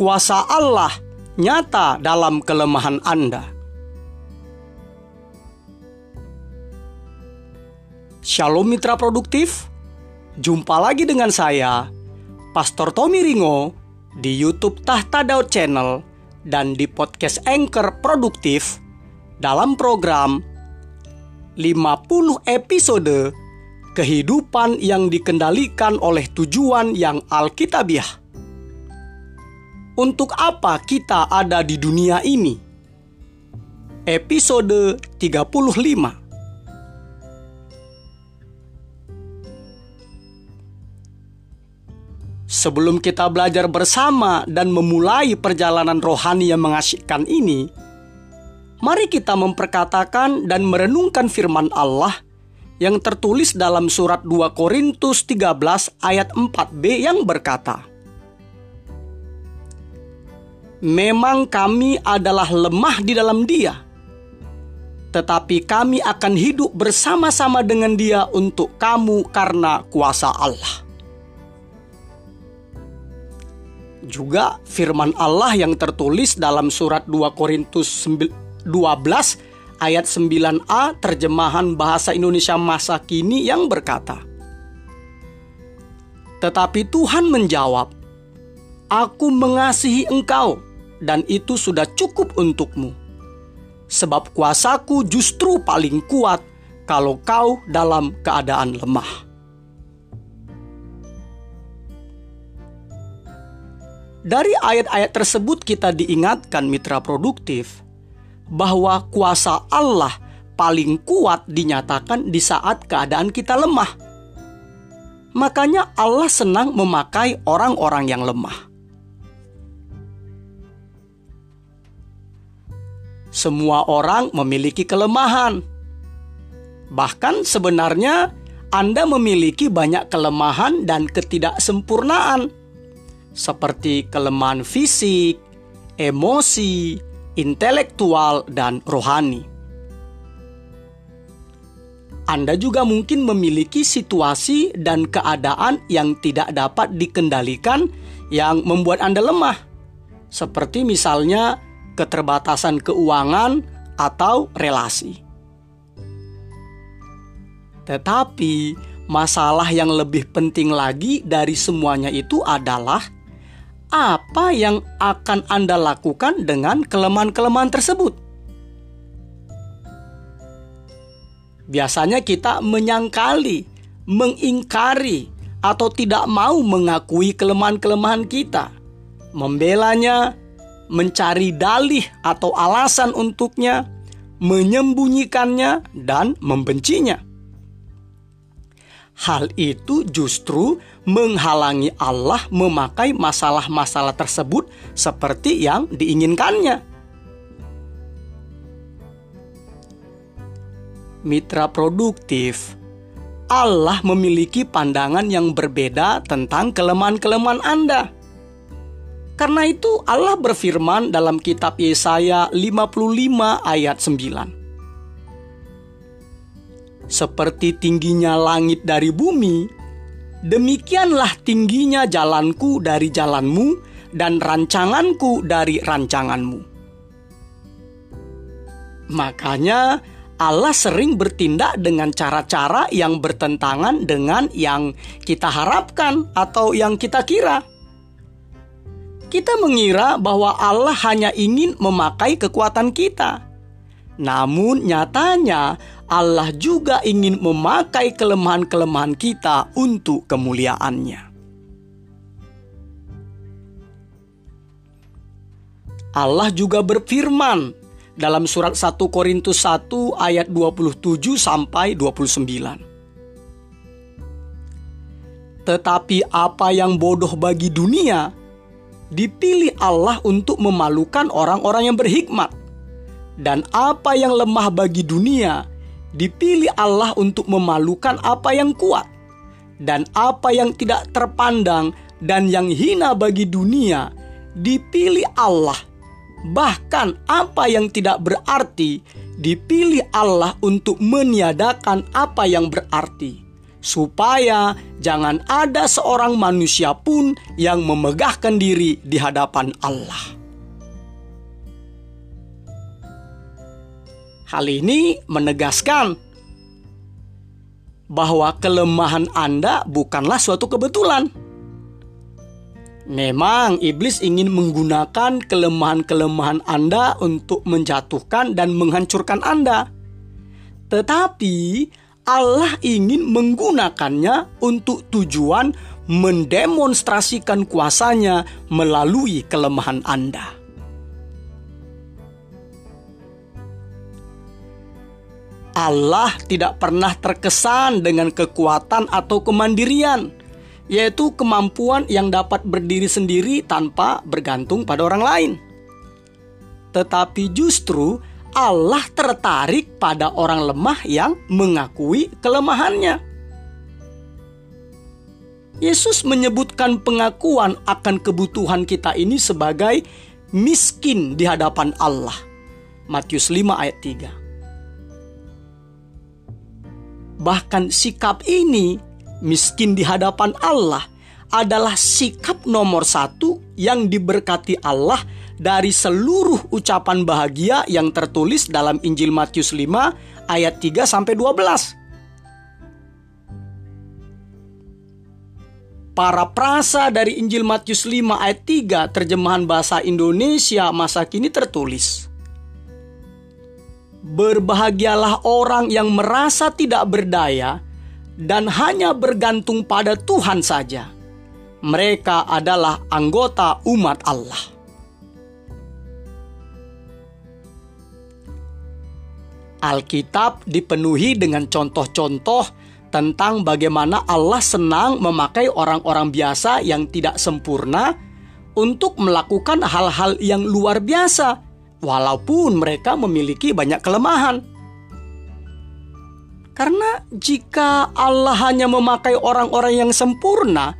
kuasa Allah nyata dalam kelemahan Anda. Shalom mitra produktif. Jumpa lagi dengan saya, Pastor Tommy Ringo di YouTube Tahta Daud Channel dan di podcast Anchor Produktif dalam program 50 episode kehidupan yang dikendalikan oleh tujuan yang alkitabiah. Untuk apa kita ada di dunia ini? Episode 35 Sebelum kita belajar bersama dan memulai perjalanan rohani yang mengasyikkan ini, mari kita memperkatakan dan merenungkan firman Allah yang tertulis dalam surat 2 Korintus 13 ayat 4b yang berkata, Memang kami adalah lemah di dalam dia, tetapi kami akan hidup bersama-sama dengan dia untuk kamu karena kuasa Allah. juga firman Allah yang tertulis dalam surat 2 Korintus 12 ayat 9a terjemahan bahasa Indonesia masa kini yang berkata Tetapi Tuhan menjawab Aku mengasihi engkau dan itu sudah cukup untukmu Sebab kuasaku justru paling kuat kalau kau dalam keadaan lemah Dari ayat-ayat tersebut kita diingatkan mitra produktif bahwa kuasa Allah paling kuat dinyatakan di saat keadaan kita lemah. Makanya Allah senang memakai orang-orang yang lemah. Semua orang memiliki kelemahan. Bahkan sebenarnya Anda memiliki banyak kelemahan dan ketidaksempurnaan seperti kelemahan fisik, emosi, intelektual, dan rohani. Anda juga mungkin memiliki situasi dan keadaan yang tidak dapat dikendalikan yang membuat Anda lemah, seperti misalnya keterbatasan keuangan atau relasi. Tetapi masalah yang lebih penting lagi dari semuanya itu adalah apa yang akan Anda lakukan dengan kelemahan-kelemahan tersebut? Biasanya kita menyangkali, mengingkari, atau tidak mau mengakui kelemahan-kelemahan kita, membelanya, mencari dalih atau alasan untuknya, menyembunyikannya, dan membencinya. Hal itu justru menghalangi Allah memakai masalah-masalah tersebut seperti yang diinginkannya. Mitra produktif, Allah memiliki pandangan yang berbeda tentang kelemahan-kelemahan Anda. Karena itu Allah berfirman dalam kitab Yesaya 55 ayat 9 seperti tingginya langit dari bumi, demikianlah tingginya jalanku dari jalanmu dan rancanganku dari rancanganmu. Makanya Allah sering bertindak dengan cara-cara yang bertentangan dengan yang kita harapkan atau yang kita kira. Kita mengira bahwa Allah hanya ingin memakai kekuatan kita. Namun nyatanya Allah juga ingin memakai kelemahan-kelemahan kita untuk kemuliaannya. Allah juga berfirman dalam surat 1 Korintus 1 ayat 27 sampai 29. Tetapi apa yang bodoh bagi dunia dipilih Allah untuk memalukan orang-orang yang berhikmat. Dan apa yang lemah bagi dunia dipilih Allah untuk memalukan apa yang kuat. Dan apa yang tidak terpandang dan yang hina bagi dunia dipilih Allah. Bahkan apa yang tidak berarti dipilih Allah untuk meniadakan apa yang berarti supaya jangan ada seorang manusia pun yang memegahkan diri di hadapan Allah. Hal ini menegaskan bahwa kelemahan Anda bukanlah suatu kebetulan. Memang iblis ingin menggunakan kelemahan-kelemahan Anda untuk menjatuhkan dan menghancurkan Anda. Tetapi Allah ingin menggunakannya untuk tujuan mendemonstrasikan kuasanya melalui kelemahan Anda. Allah tidak pernah terkesan dengan kekuatan atau kemandirian, yaitu kemampuan yang dapat berdiri sendiri tanpa bergantung pada orang lain. Tetapi justru Allah tertarik pada orang lemah yang mengakui kelemahannya. Yesus menyebutkan pengakuan akan kebutuhan kita ini sebagai miskin di hadapan Allah. Matius 5 ayat 3. Bahkan sikap ini, miskin di hadapan Allah, adalah sikap nomor satu yang diberkati Allah dari seluruh ucapan bahagia yang tertulis dalam Injil Matius 5 ayat 3 sampai 12. Para prasa dari Injil Matius 5 ayat 3 terjemahan bahasa Indonesia masa kini tertulis. Berbahagialah orang yang merasa tidak berdaya dan hanya bergantung pada Tuhan saja. Mereka adalah anggota umat Allah. Alkitab dipenuhi dengan contoh-contoh tentang bagaimana Allah senang memakai orang-orang biasa yang tidak sempurna untuk melakukan hal-hal yang luar biasa walaupun mereka memiliki banyak kelemahan. Karena jika Allah hanya memakai orang-orang yang sempurna,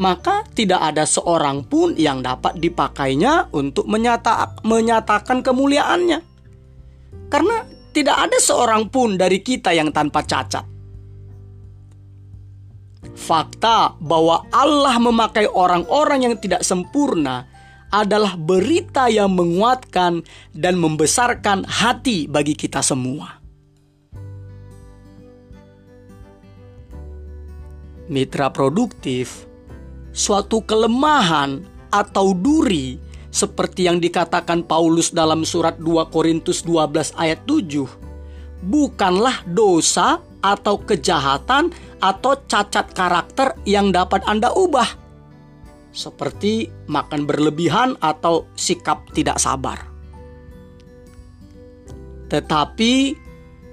maka tidak ada seorang pun yang dapat dipakainya untuk menyata, menyatakan kemuliaannya. Karena tidak ada seorang pun dari kita yang tanpa cacat. Fakta bahwa Allah memakai orang-orang yang tidak sempurna adalah berita yang menguatkan dan membesarkan hati bagi kita semua. Mitra produktif, suatu kelemahan atau duri seperti yang dikatakan Paulus dalam surat 2 Korintus 12 ayat 7 bukanlah dosa atau kejahatan atau cacat karakter yang dapat Anda ubah seperti makan berlebihan atau sikap tidak sabar. Tetapi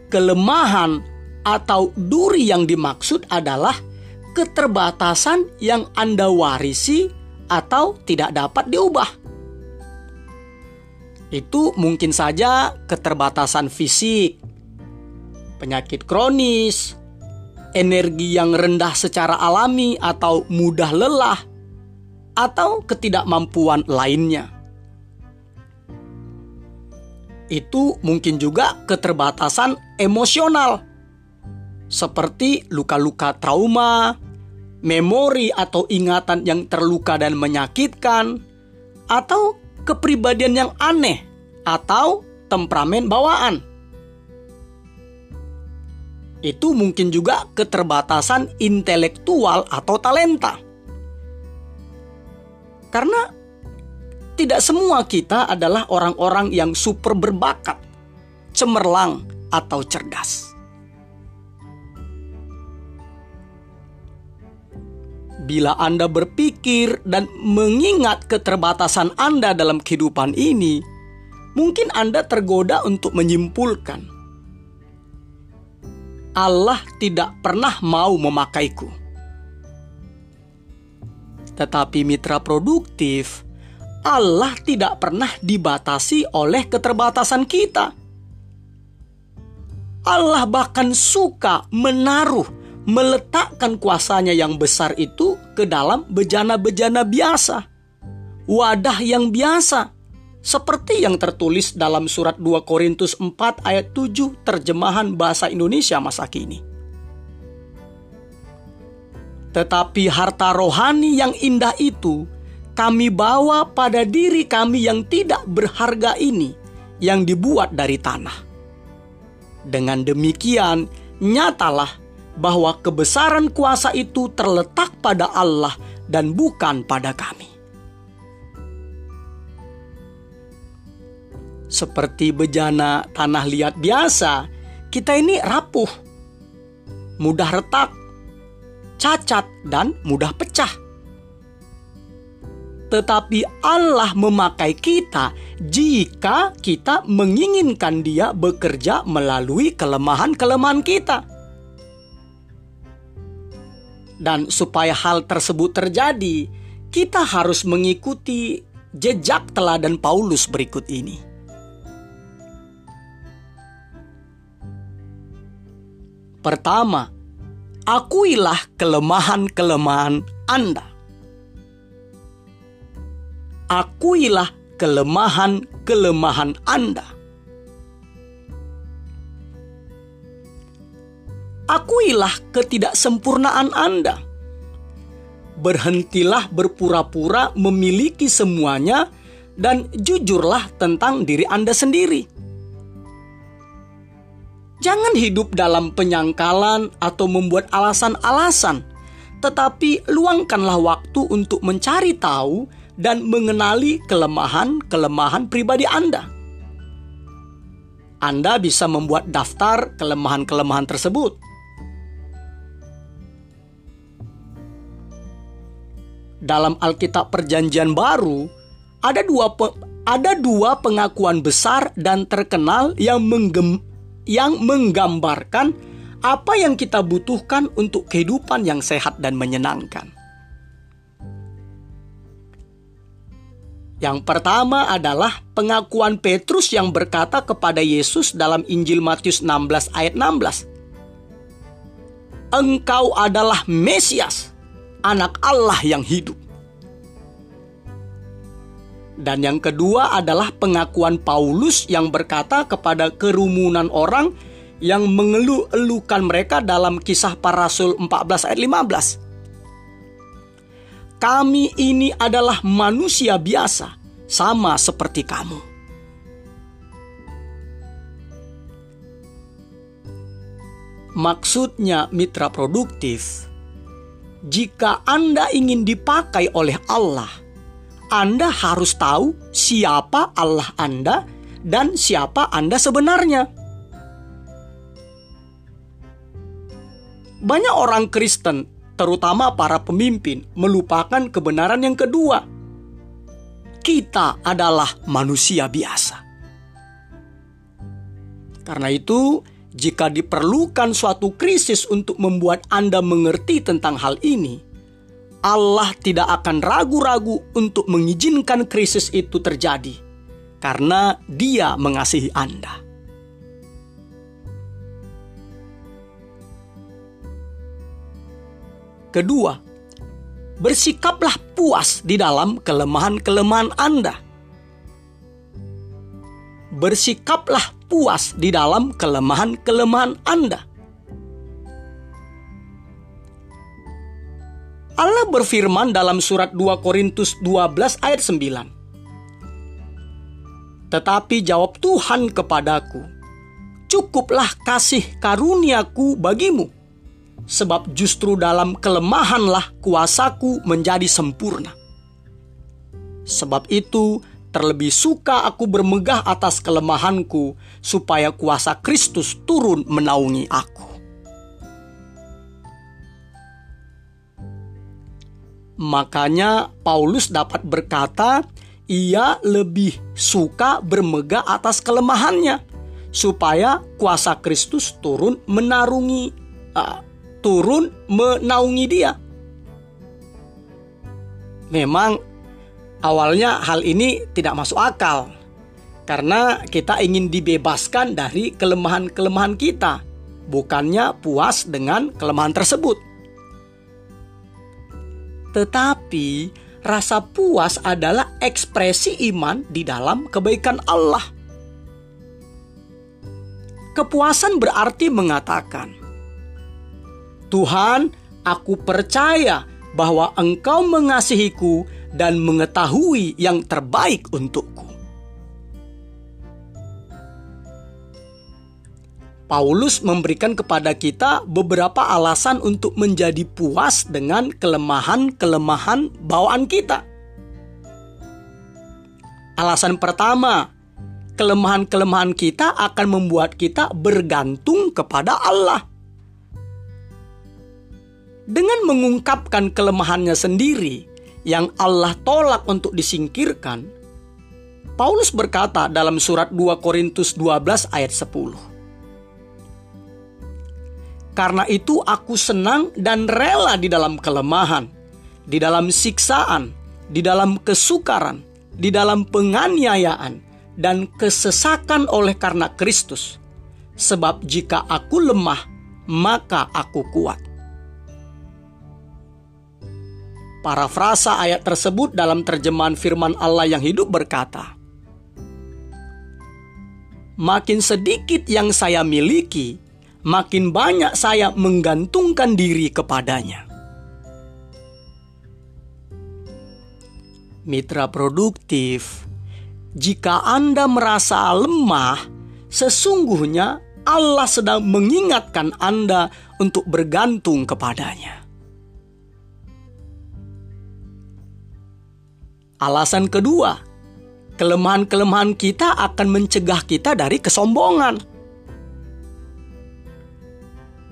kelemahan atau duri yang dimaksud adalah keterbatasan yang Anda warisi atau tidak dapat diubah. Itu mungkin saja keterbatasan fisik, penyakit kronis, energi yang rendah secara alami atau mudah lelah, atau ketidakmampuan lainnya. Itu mungkin juga keterbatasan emosional, seperti luka-luka trauma, memori atau ingatan yang terluka dan menyakitkan, atau kepribadian yang aneh, atau temperamen bawaan. Itu mungkin juga keterbatasan intelektual atau talenta. Karena tidak semua kita adalah orang-orang yang super berbakat, cemerlang, atau cerdas. Bila Anda berpikir dan mengingat keterbatasan Anda dalam kehidupan ini, mungkin Anda tergoda untuk menyimpulkan, "Allah tidak pernah mau memakaiku." Tetapi mitra produktif, Allah tidak pernah dibatasi oleh keterbatasan kita. Allah bahkan suka menaruh, meletakkan kuasanya yang besar itu ke dalam bejana-bejana biasa. Wadah yang biasa, seperti yang tertulis dalam surat 2 Korintus 4 ayat 7 terjemahan bahasa Indonesia masa kini. Tetapi harta rohani yang indah itu kami bawa pada diri kami yang tidak berharga ini, yang dibuat dari tanah. Dengan demikian, nyatalah bahwa kebesaran kuasa itu terletak pada Allah dan bukan pada kami. Seperti bejana tanah liat biasa, kita ini rapuh, mudah retak, cacat, dan mudah pecah tetapi Allah memakai kita jika kita menginginkan Dia bekerja melalui kelemahan-kelemahan kita. Dan supaya hal tersebut terjadi, kita harus mengikuti jejak teladan Paulus berikut ini. Pertama, akuilah kelemahan-kelemahan Anda akuilah kelemahan-kelemahan Anda. Akuilah ketidaksempurnaan Anda. Berhentilah berpura-pura memiliki semuanya dan jujurlah tentang diri Anda sendiri. Jangan hidup dalam penyangkalan atau membuat alasan-alasan, tetapi luangkanlah waktu untuk mencari tahu dan mengenali kelemahan-kelemahan pribadi Anda. Anda bisa membuat daftar kelemahan-kelemahan tersebut. Dalam Alkitab Perjanjian Baru, ada dua pe, ada dua pengakuan besar dan terkenal yang menggem, yang menggambarkan apa yang kita butuhkan untuk kehidupan yang sehat dan menyenangkan. Yang pertama adalah pengakuan Petrus yang berkata kepada Yesus dalam Injil Matius 16 ayat 16. Engkau adalah Mesias, anak Allah yang hidup. Dan yang kedua adalah pengakuan Paulus yang berkata kepada kerumunan orang yang mengeluh-elukan mereka dalam kisah para rasul 14 ayat 15 kami ini adalah manusia biasa, sama seperti kamu. Maksudnya, mitra produktif, jika Anda ingin dipakai oleh Allah, Anda harus tahu siapa Allah Anda dan siapa Anda sebenarnya. Banyak orang Kristen terutama para pemimpin, melupakan kebenaran yang kedua. Kita adalah manusia biasa. Karena itu, jika diperlukan suatu krisis untuk membuat Anda mengerti tentang hal ini, Allah tidak akan ragu-ragu untuk mengizinkan krisis itu terjadi, karena Dia mengasihi Anda. Kedua, bersikaplah puas di dalam kelemahan-kelemahan Anda. Bersikaplah puas di dalam kelemahan-kelemahan Anda. Allah berfirman dalam surat 2 Korintus 12 ayat 9. Tetapi jawab Tuhan kepadaku, cukuplah kasih karuniaku bagimu sebab justru dalam kelemahanlah kuasaku menjadi sempurna. Sebab itu, terlebih suka aku bermegah atas kelemahanku, supaya kuasa Kristus turun menaungi aku. Makanya, Paulus dapat berkata, ia lebih suka bermegah atas kelemahannya, supaya kuasa Kristus turun menarungi uh, turun menaungi dia. Memang awalnya hal ini tidak masuk akal karena kita ingin dibebaskan dari kelemahan-kelemahan kita, bukannya puas dengan kelemahan tersebut. Tetapi rasa puas adalah ekspresi iman di dalam kebaikan Allah. Kepuasan berarti mengatakan, Tuhan, Aku percaya bahwa Engkau mengasihiku dan mengetahui yang terbaik untukku. Paulus memberikan kepada kita beberapa alasan untuk menjadi puas dengan kelemahan-kelemahan bawaan kita. Alasan pertama, kelemahan-kelemahan kita akan membuat kita bergantung kepada Allah. Dengan mengungkapkan kelemahannya sendiri yang Allah tolak untuk disingkirkan, Paulus berkata dalam surat 2 Korintus 12 ayat 10. Karena itu aku senang dan rela di dalam kelemahan, di dalam siksaan, di dalam kesukaran, di dalam penganiayaan, dan kesesakan oleh karena Kristus. Sebab jika aku lemah, maka aku kuat. Parafrasa ayat tersebut dalam terjemahan firman Allah yang hidup berkata, Makin sedikit yang saya miliki, makin banyak saya menggantungkan diri kepadanya. Mitra produktif, jika Anda merasa lemah, sesungguhnya Allah sedang mengingatkan Anda untuk bergantung kepadanya. Alasan kedua, kelemahan-kelemahan kita akan mencegah kita dari kesombongan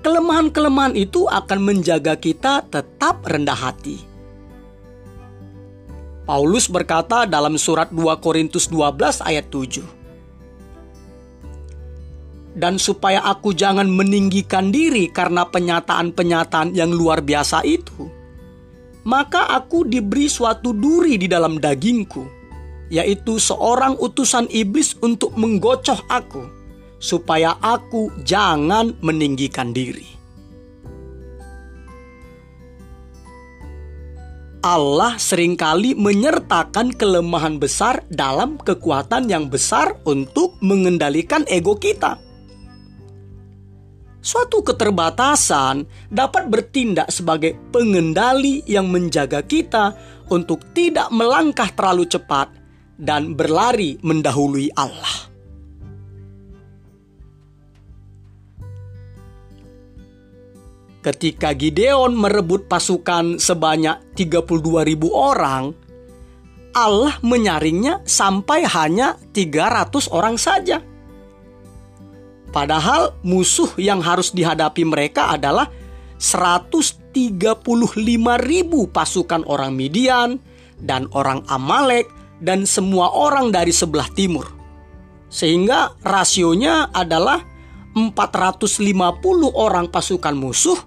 kelemahan-kelemahan itu akan menjaga kita tetap rendah hati. Paulus berkata dalam surat 2 Korintus 12 ayat 7. Dan supaya aku jangan meninggikan diri karena penyataan-penyataan yang luar biasa itu, maka aku diberi suatu duri di dalam dagingku, yaitu seorang utusan iblis untuk menggocoh aku supaya aku jangan meninggikan diri. Allah sering kali menyertakan kelemahan besar dalam kekuatan yang besar untuk mengendalikan ego kita. Suatu keterbatasan dapat bertindak sebagai pengendali yang menjaga kita untuk tidak melangkah terlalu cepat dan berlari mendahului Allah. Ketika Gideon merebut pasukan sebanyak 32 ribu orang, Allah menyaringnya sampai hanya 300 orang saja. Padahal musuh yang harus dihadapi mereka adalah 135 ribu pasukan orang Midian dan orang Amalek dan semua orang dari sebelah timur. Sehingga rasionya adalah 450 orang pasukan musuh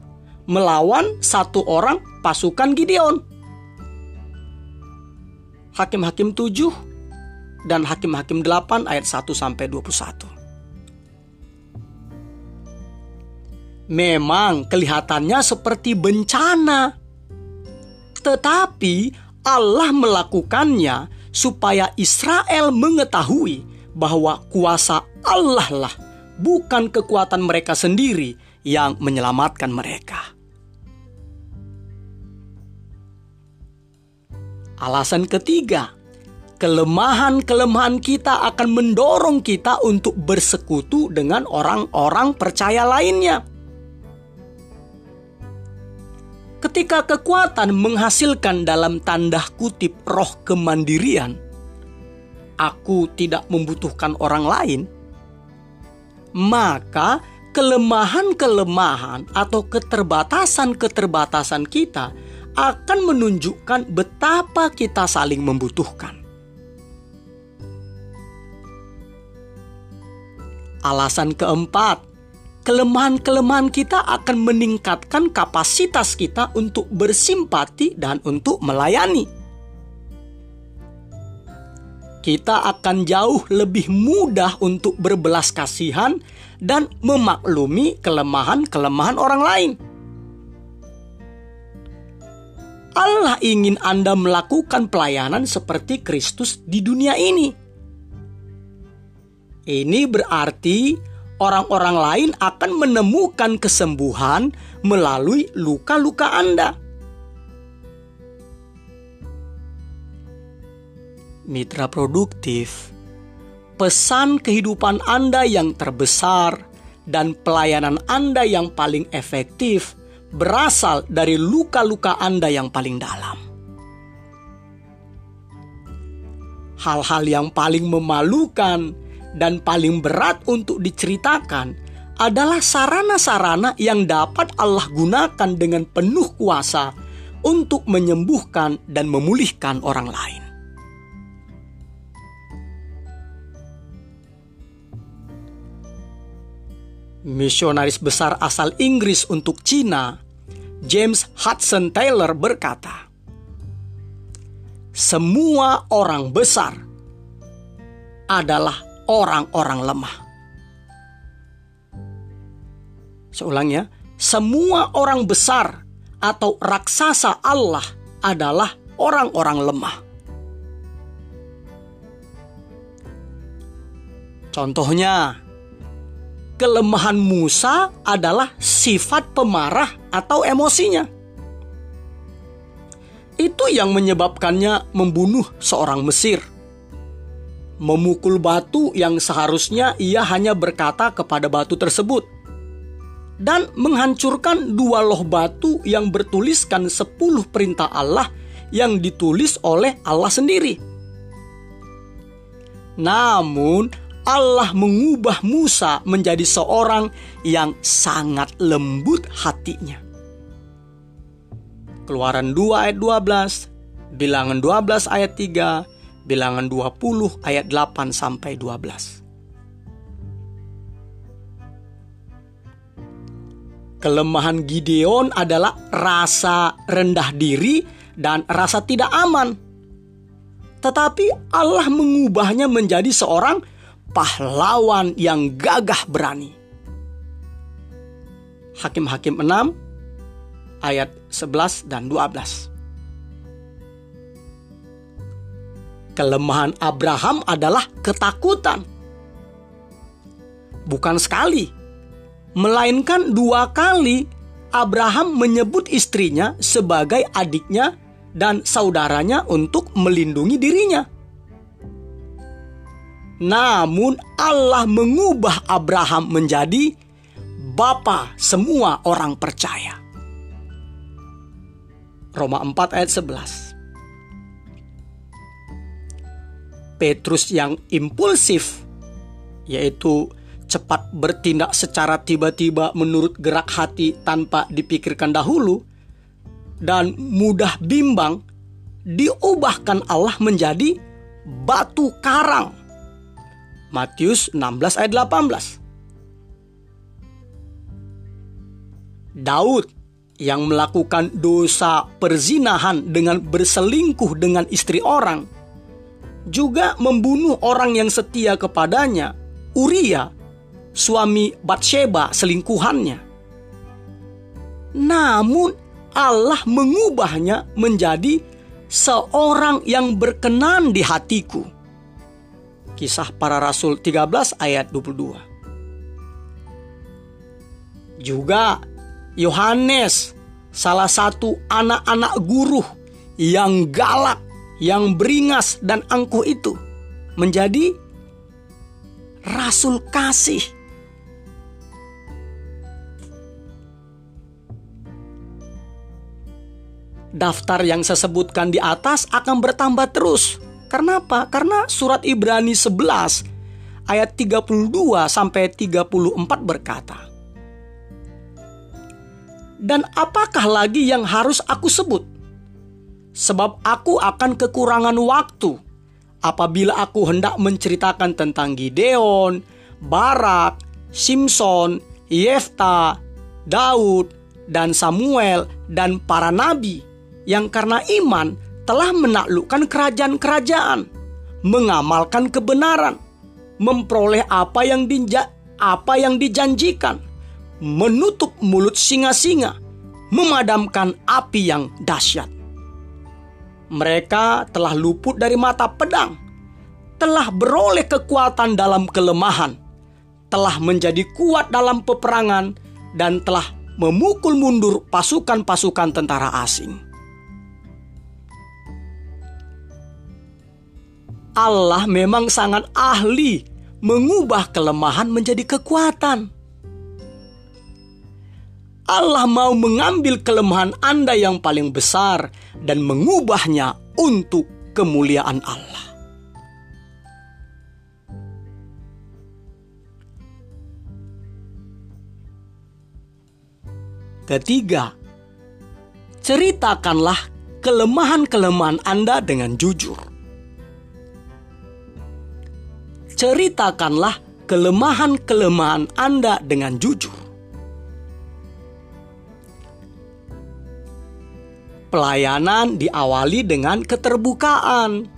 melawan satu orang pasukan Gideon. Hakim-hakim 7 dan Hakim-hakim 8 ayat 1 sampai 21. Memang kelihatannya seperti bencana. Tetapi Allah melakukannya supaya Israel mengetahui bahwa kuasa Allah lah bukan kekuatan mereka sendiri yang menyelamatkan mereka. Alasan ketiga, kelemahan-kelemahan kita akan mendorong kita untuk bersekutu dengan orang-orang percaya lainnya. Ketika kekuatan menghasilkan dalam tanda kutip roh kemandirian, aku tidak membutuhkan orang lain, maka kelemahan-kelemahan atau keterbatasan-keterbatasan kita akan menunjukkan betapa kita saling membutuhkan. Alasan keempat, kelemahan-kelemahan kita akan meningkatkan kapasitas kita untuk bersimpati dan untuk melayani. Kita akan jauh lebih mudah untuk berbelas kasihan dan memaklumi kelemahan-kelemahan orang lain. Allah ingin Anda melakukan pelayanan seperti Kristus di dunia ini. Ini berarti orang-orang lain akan menemukan kesembuhan melalui luka-luka Anda. Mitra produktif, pesan kehidupan Anda yang terbesar dan pelayanan Anda yang paling efektif berasal dari luka-luka Anda yang paling dalam. Hal-hal yang paling memalukan dan paling berat untuk diceritakan adalah sarana-sarana yang dapat Allah gunakan dengan penuh kuasa untuk menyembuhkan dan memulihkan orang lain. Misionaris besar asal Inggris untuk Cina, James Hudson Taylor berkata, "Semua orang besar adalah orang-orang lemah. Seulang ya, semua orang besar atau raksasa Allah adalah orang-orang lemah. Contohnya, kelemahan Musa adalah sifat pemarah atau emosinya. Itu yang menyebabkannya membunuh seorang Mesir memukul batu yang seharusnya ia hanya berkata kepada batu tersebut dan menghancurkan dua loh batu yang bertuliskan sepuluh perintah Allah yang ditulis oleh Allah sendiri. Namun Allah mengubah Musa menjadi seorang yang sangat lembut hatinya. Keluaran 2 ayat 12, Bilangan 12 ayat 3, Bilangan 20 ayat 8 sampai 12. Kelemahan Gideon adalah rasa rendah diri dan rasa tidak aman. Tetapi Allah mengubahnya menjadi seorang pahlawan yang gagah berani. Hakim-hakim 6 ayat 11 dan 12. Kelemahan Abraham adalah ketakutan. Bukan sekali, melainkan dua kali Abraham menyebut istrinya sebagai adiknya dan saudaranya untuk melindungi dirinya. Namun Allah mengubah Abraham menjadi bapa semua orang percaya. Roma 4 ayat 11. Petrus yang impulsif, yaitu cepat bertindak secara tiba-tiba menurut gerak hati tanpa dipikirkan dahulu, dan mudah bimbang, diubahkan Allah menjadi batu karang. Matius 16 ayat 18. Daud yang melakukan dosa perzinahan dengan berselingkuh dengan istri orang juga membunuh orang yang setia kepadanya, Uria, suami Batsheba selingkuhannya. Namun Allah mengubahnya menjadi seorang yang berkenan di hatiku. Kisah para Rasul 13 ayat 22. Juga Yohanes, salah satu anak-anak guru yang galak yang beringas dan angkuh itu menjadi rasul kasih. Daftar yang saya sebutkan di atas akan bertambah terus. Karena apa? Karena surat Ibrani 11 ayat 32 sampai 34 berkata, Dan apakah lagi yang harus aku sebut? Sebab aku akan kekurangan waktu apabila aku hendak menceritakan tentang Gideon, Barak, Simpson, Yefta, Daud, dan Samuel, dan para nabi yang karena iman telah menaklukkan kerajaan-kerajaan, mengamalkan kebenaran, memperoleh apa yang dinja, apa yang dijanjikan, menutup mulut singa-singa, memadamkan api yang dahsyat. Mereka telah luput dari mata pedang, telah beroleh kekuatan dalam kelemahan, telah menjadi kuat dalam peperangan dan telah memukul mundur pasukan-pasukan tentara asing. Allah memang sangat ahli mengubah kelemahan menjadi kekuatan. Allah mau mengambil kelemahan Anda yang paling besar dan mengubahnya untuk kemuliaan Allah. Ketiga, ceritakanlah kelemahan-kelemahan Anda dengan jujur. Ceritakanlah kelemahan-kelemahan Anda dengan jujur. Pelayanan diawali dengan keterbukaan.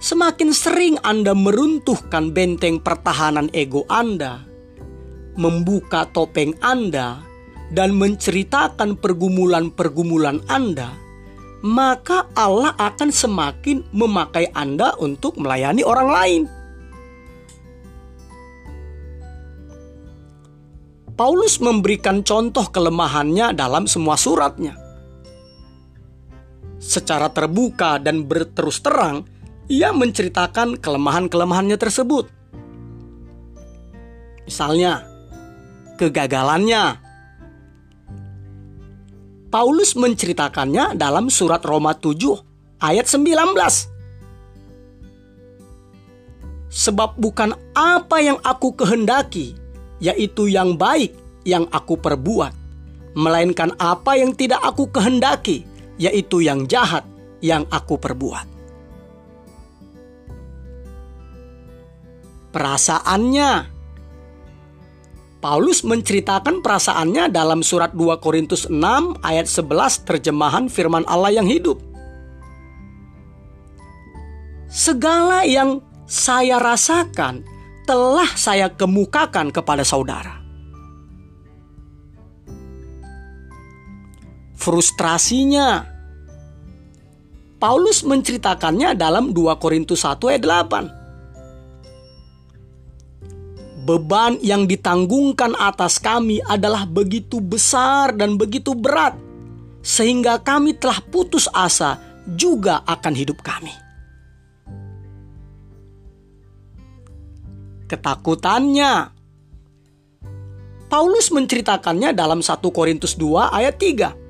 Semakin sering Anda meruntuhkan benteng pertahanan ego Anda, membuka topeng Anda, dan menceritakan pergumulan-pergumulan Anda, maka Allah akan semakin memakai Anda untuk melayani orang lain. Paulus memberikan contoh kelemahannya dalam semua suratnya. Secara terbuka dan berterus terang, ia menceritakan kelemahan-kelemahannya tersebut. Misalnya, kegagalannya Paulus menceritakannya dalam surat Roma 7 ayat 19. Sebab bukan apa yang aku kehendaki, yaitu yang baik yang aku perbuat, melainkan apa yang tidak aku kehendaki, yaitu yang jahat yang aku perbuat. Perasaannya Paulus menceritakan perasaannya dalam surat 2 Korintus 6 ayat 11 terjemahan firman Allah yang hidup. Segala yang saya rasakan telah saya kemukakan kepada saudara. Frustrasinya Paulus menceritakannya dalam 2 Korintus 1 ayat 8 beban yang ditanggungkan atas kami adalah begitu besar dan begitu berat, sehingga kami telah putus asa juga akan hidup kami. Ketakutannya, Paulus menceritakannya dalam 1 Korintus 2 ayat 3.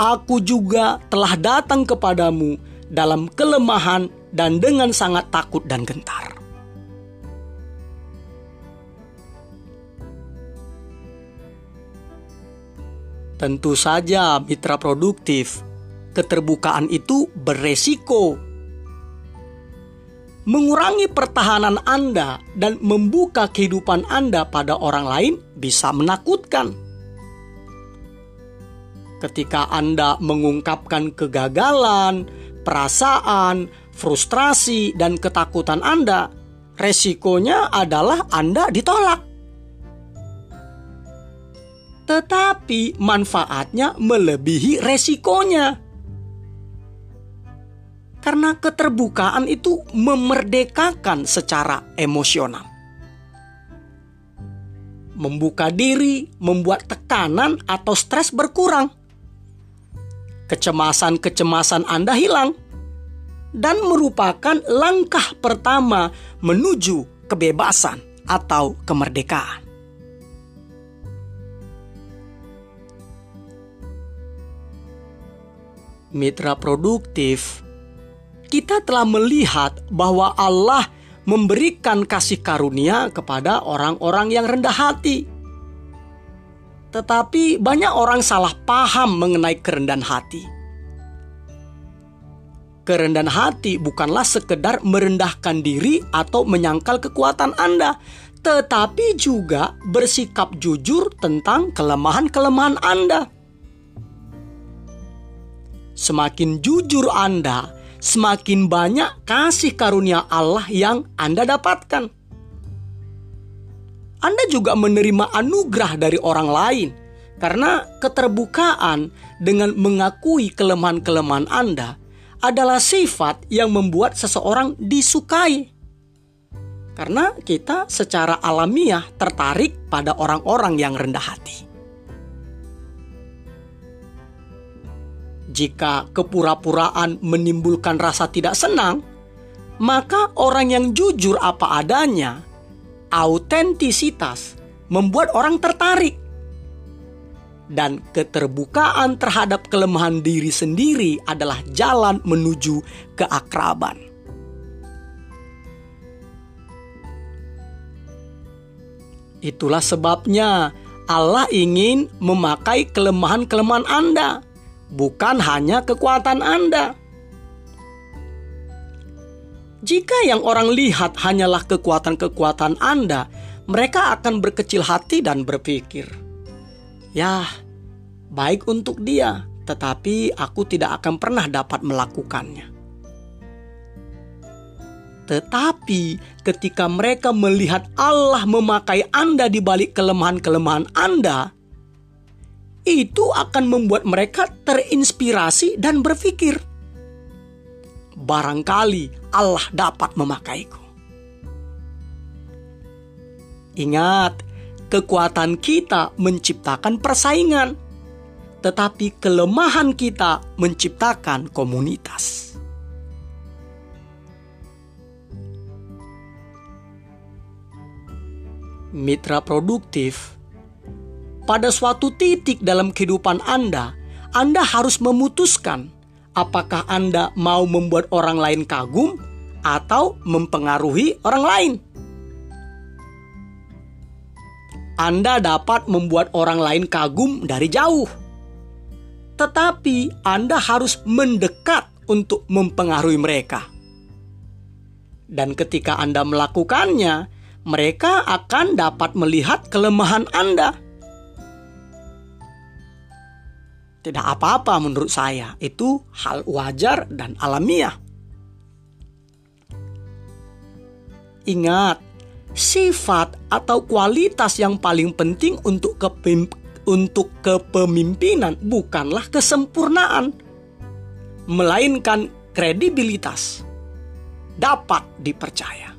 Aku juga telah datang kepadamu dalam kelemahan dan dengan sangat takut dan gentar. Tentu saja, mitra produktif, keterbukaan itu beresiko. Mengurangi pertahanan Anda dan membuka kehidupan Anda pada orang lain bisa menakutkan. Ketika Anda mengungkapkan kegagalan, perasaan, frustrasi, dan ketakutan Anda, resikonya adalah Anda ditolak tetapi manfaatnya melebihi resikonya. Karena keterbukaan itu memerdekakan secara emosional. Membuka diri membuat tekanan atau stres berkurang. Kecemasan-kecemasan Anda hilang dan merupakan langkah pertama menuju kebebasan atau kemerdekaan. mitra produktif, kita telah melihat bahwa Allah memberikan kasih karunia kepada orang-orang yang rendah hati. Tetapi banyak orang salah paham mengenai kerendahan hati. Kerendahan hati bukanlah sekedar merendahkan diri atau menyangkal kekuatan Anda, tetapi juga bersikap jujur tentang kelemahan-kelemahan Anda. Semakin jujur Anda, semakin banyak kasih karunia Allah yang Anda dapatkan. Anda juga menerima anugerah dari orang lain karena keterbukaan dengan mengakui kelemahan-kelemahan Anda adalah sifat yang membuat seseorang disukai. Karena kita secara alamiah tertarik pada orang-orang yang rendah hati. Jika kepura-puraan menimbulkan rasa tidak senang, maka orang yang jujur apa adanya, autentisitas, membuat orang tertarik. Dan keterbukaan terhadap kelemahan diri sendiri adalah jalan menuju keakraban. Itulah sebabnya Allah ingin memakai kelemahan-kelemahan Anda bukan hanya kekuatan Anda. Jika yang orang lihat hanyalah kekuatan-kekuatan Anda, mereka akan berkecil hati dan berpikir, "Ya, baik untuk dia, tetapi aku tidak akan pernah dapat melakukannya." Tetapi ketika mereka melihat Allah memakai Anda di balik kelemahan-kelemahan Anda, itu akan membuat mereka terinspirasi dan berpikir, "Barangkali Allah dapat memakaiku." Ingat, kekuatan kita menciptakan persaingan, tetapi kelemahan kita menciptakan komunitas. Mitra produktif pada suatu titik dalam kehidupan Anda, Anda harus memutuskan apakah Anda mau membuat orang lain kagum atau mempengaruhi orang lain. Anda dapat membuat orang lain kagum dari jauh, tetapi Anda harus mendekat untuk mempengaruhi mereka. Dan ketika Anda melakukannya, mereka akan dapat melihat kelemahan Anda tidak apa-apa menurut saya. Itu hal wajar dan alamiah. Ingat, sifat atau kualitas yang paling penting untuk kepim untuk kepemimpinan bukanlah kesempurnaan, melainkan kredibilitas. Dapat dipercaya.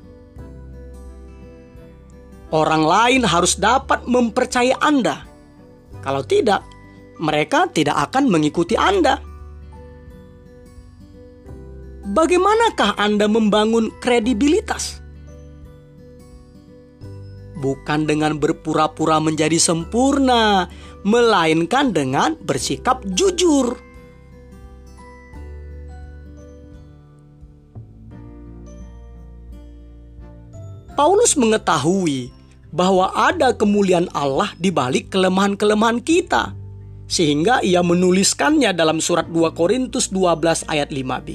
Orang lain harus dapat mempercayai Anda. Kalau tidak, mereka tidak akan mengikuti Anda. Bagaimanakah Anda membangun kredibilitas? Bukan dengan berpura-pura menjadi sempurna, melainkan dengan bersikap jujur. Paulus mengetahui bahwa ada kemuliaan Allah di balik kelemahan-kelemahan kita sehingga ia menuliskannya dalam surat 2 Korintus 12 ayat 5b.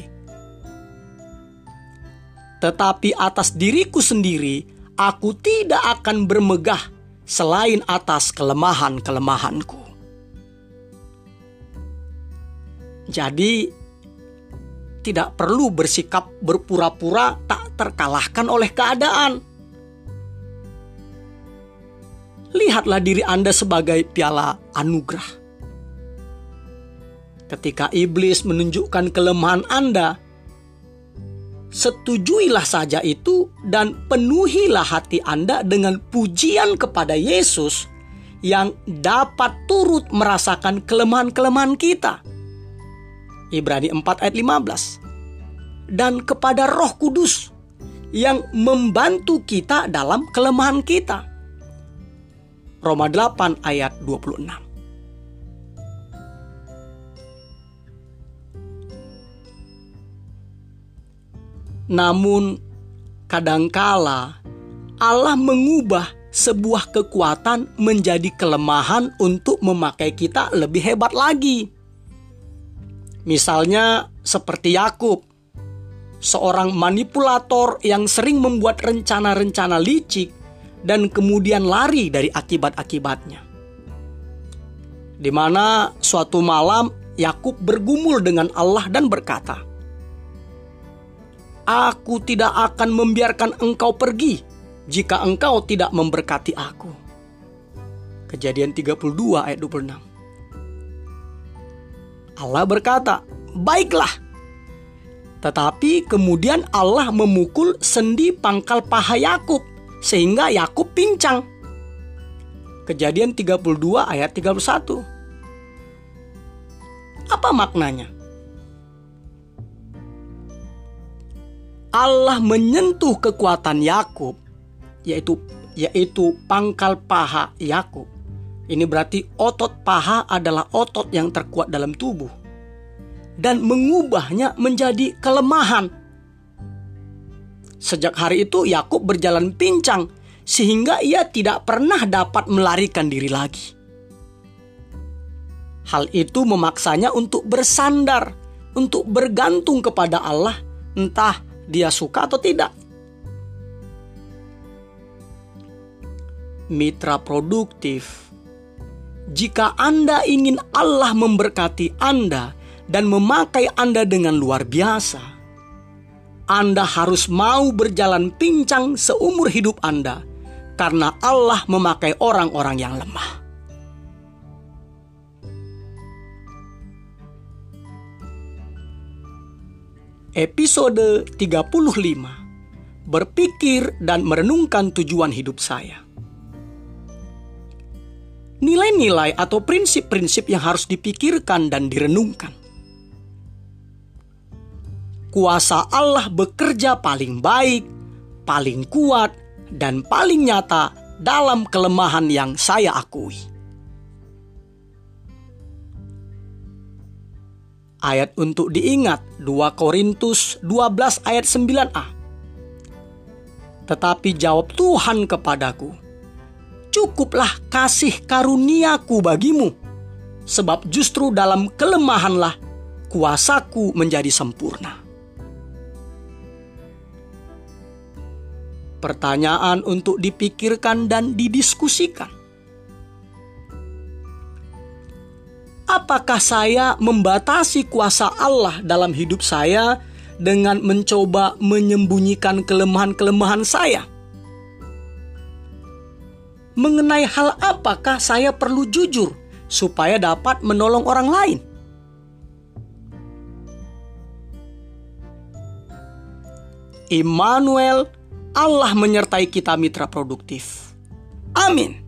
Tetapi atas diriku sendiri, aku tidak akan bermegah selain atas kelemahan-kelemahanku. Jadi, tidak perlu bersikap berpura-pura tak terkalahkan oleh keadaan. Lihatlah diri Anda sebagai piala anugerah ketika iblis menunjukkan kelemahan Anda, setujuilah saja itu dan penuhilah hati Anda dengan pujian kepada Yesus yang dapat turut merasakan kelemahan-kelemahan kita. Ibrani 4 ayat 15. Dan kepada Roh Kudus yang membantu kita dalam kelemahan kita. Roma 8 ayat 26. Namun, kadangkala Allah mengubah sebuah kekuatan menjadi kelemahan untuk memakai kita lebih hebat lagi. Misalnya, seperti Yakub, seorang manipulator yang sering membuat rencana-rencana licik dan kemudian lari dari akibat-akibatnya. Di mana suatu malam Yakub bergumul dengan Allah dan berkata, Aku tidak akan membiarkan engkau pergi jika engkau tidak memberkati aku. Kejadian 32 ayat 26. Allah berkata, "Baiklah. Tetapi kemudian Allah memukul sendi pangkal paha Yakub sehingga Yakub pincang. Kejadian 32 ayat 31. Apa maknanya? Allah menyentuh kekuatan Yakub yaitu yaitu pangkal paha Yakub. Ini berarti otot paha adalah otot yang terkuat dalam tubuh dan mengubahnya menjadi kelemahan. Sejak hari itu Yakub berjalan pincang sehingga ia tidak pernah dapat melarikan diri lagi. Hal itu memaksanya untuk bersandar, untuk bergantung kepada Allah, entah dia suka atau tidak. Mitra produktif, jika Anda ingin Allah memberkati Anda, dan memakai Anda dengan luar biasa. Anda harus mau berjalan pincang seumur hidup Anda, karena Allah memakai orang-orang yang lemah. Episode 35 Berpikir dan merenungkan tujuan hidup saya Nilai-nilai atau prinsip-prinsip yang harus dipikirkan dan direnungkan kuasa Allah bekerja paling baik, paling kuat, dan paling nyata dalam kelemahan yang saya akui. Ayat untuk diingat 2 Korintus 12 ayat 9a. Tetapi jawab Tuhan kepadaku, Cukuplah kasih karuniaku bagimu, sebab justru dalam kelemahanlah kuasaku menjadi sempurna. pertanyaan untuk dipikirkan dan didiskusikan. Apakah saya membatasi kuasa Allah dalam hidup saya dengan mencoba menyembunyikan kelemahan-kelemahan saya? Mengenai hal apakah saya perlu jujur supaya dapat menolong orang lain? Immanuel Allah menyertai kita mitra produktif. Amin.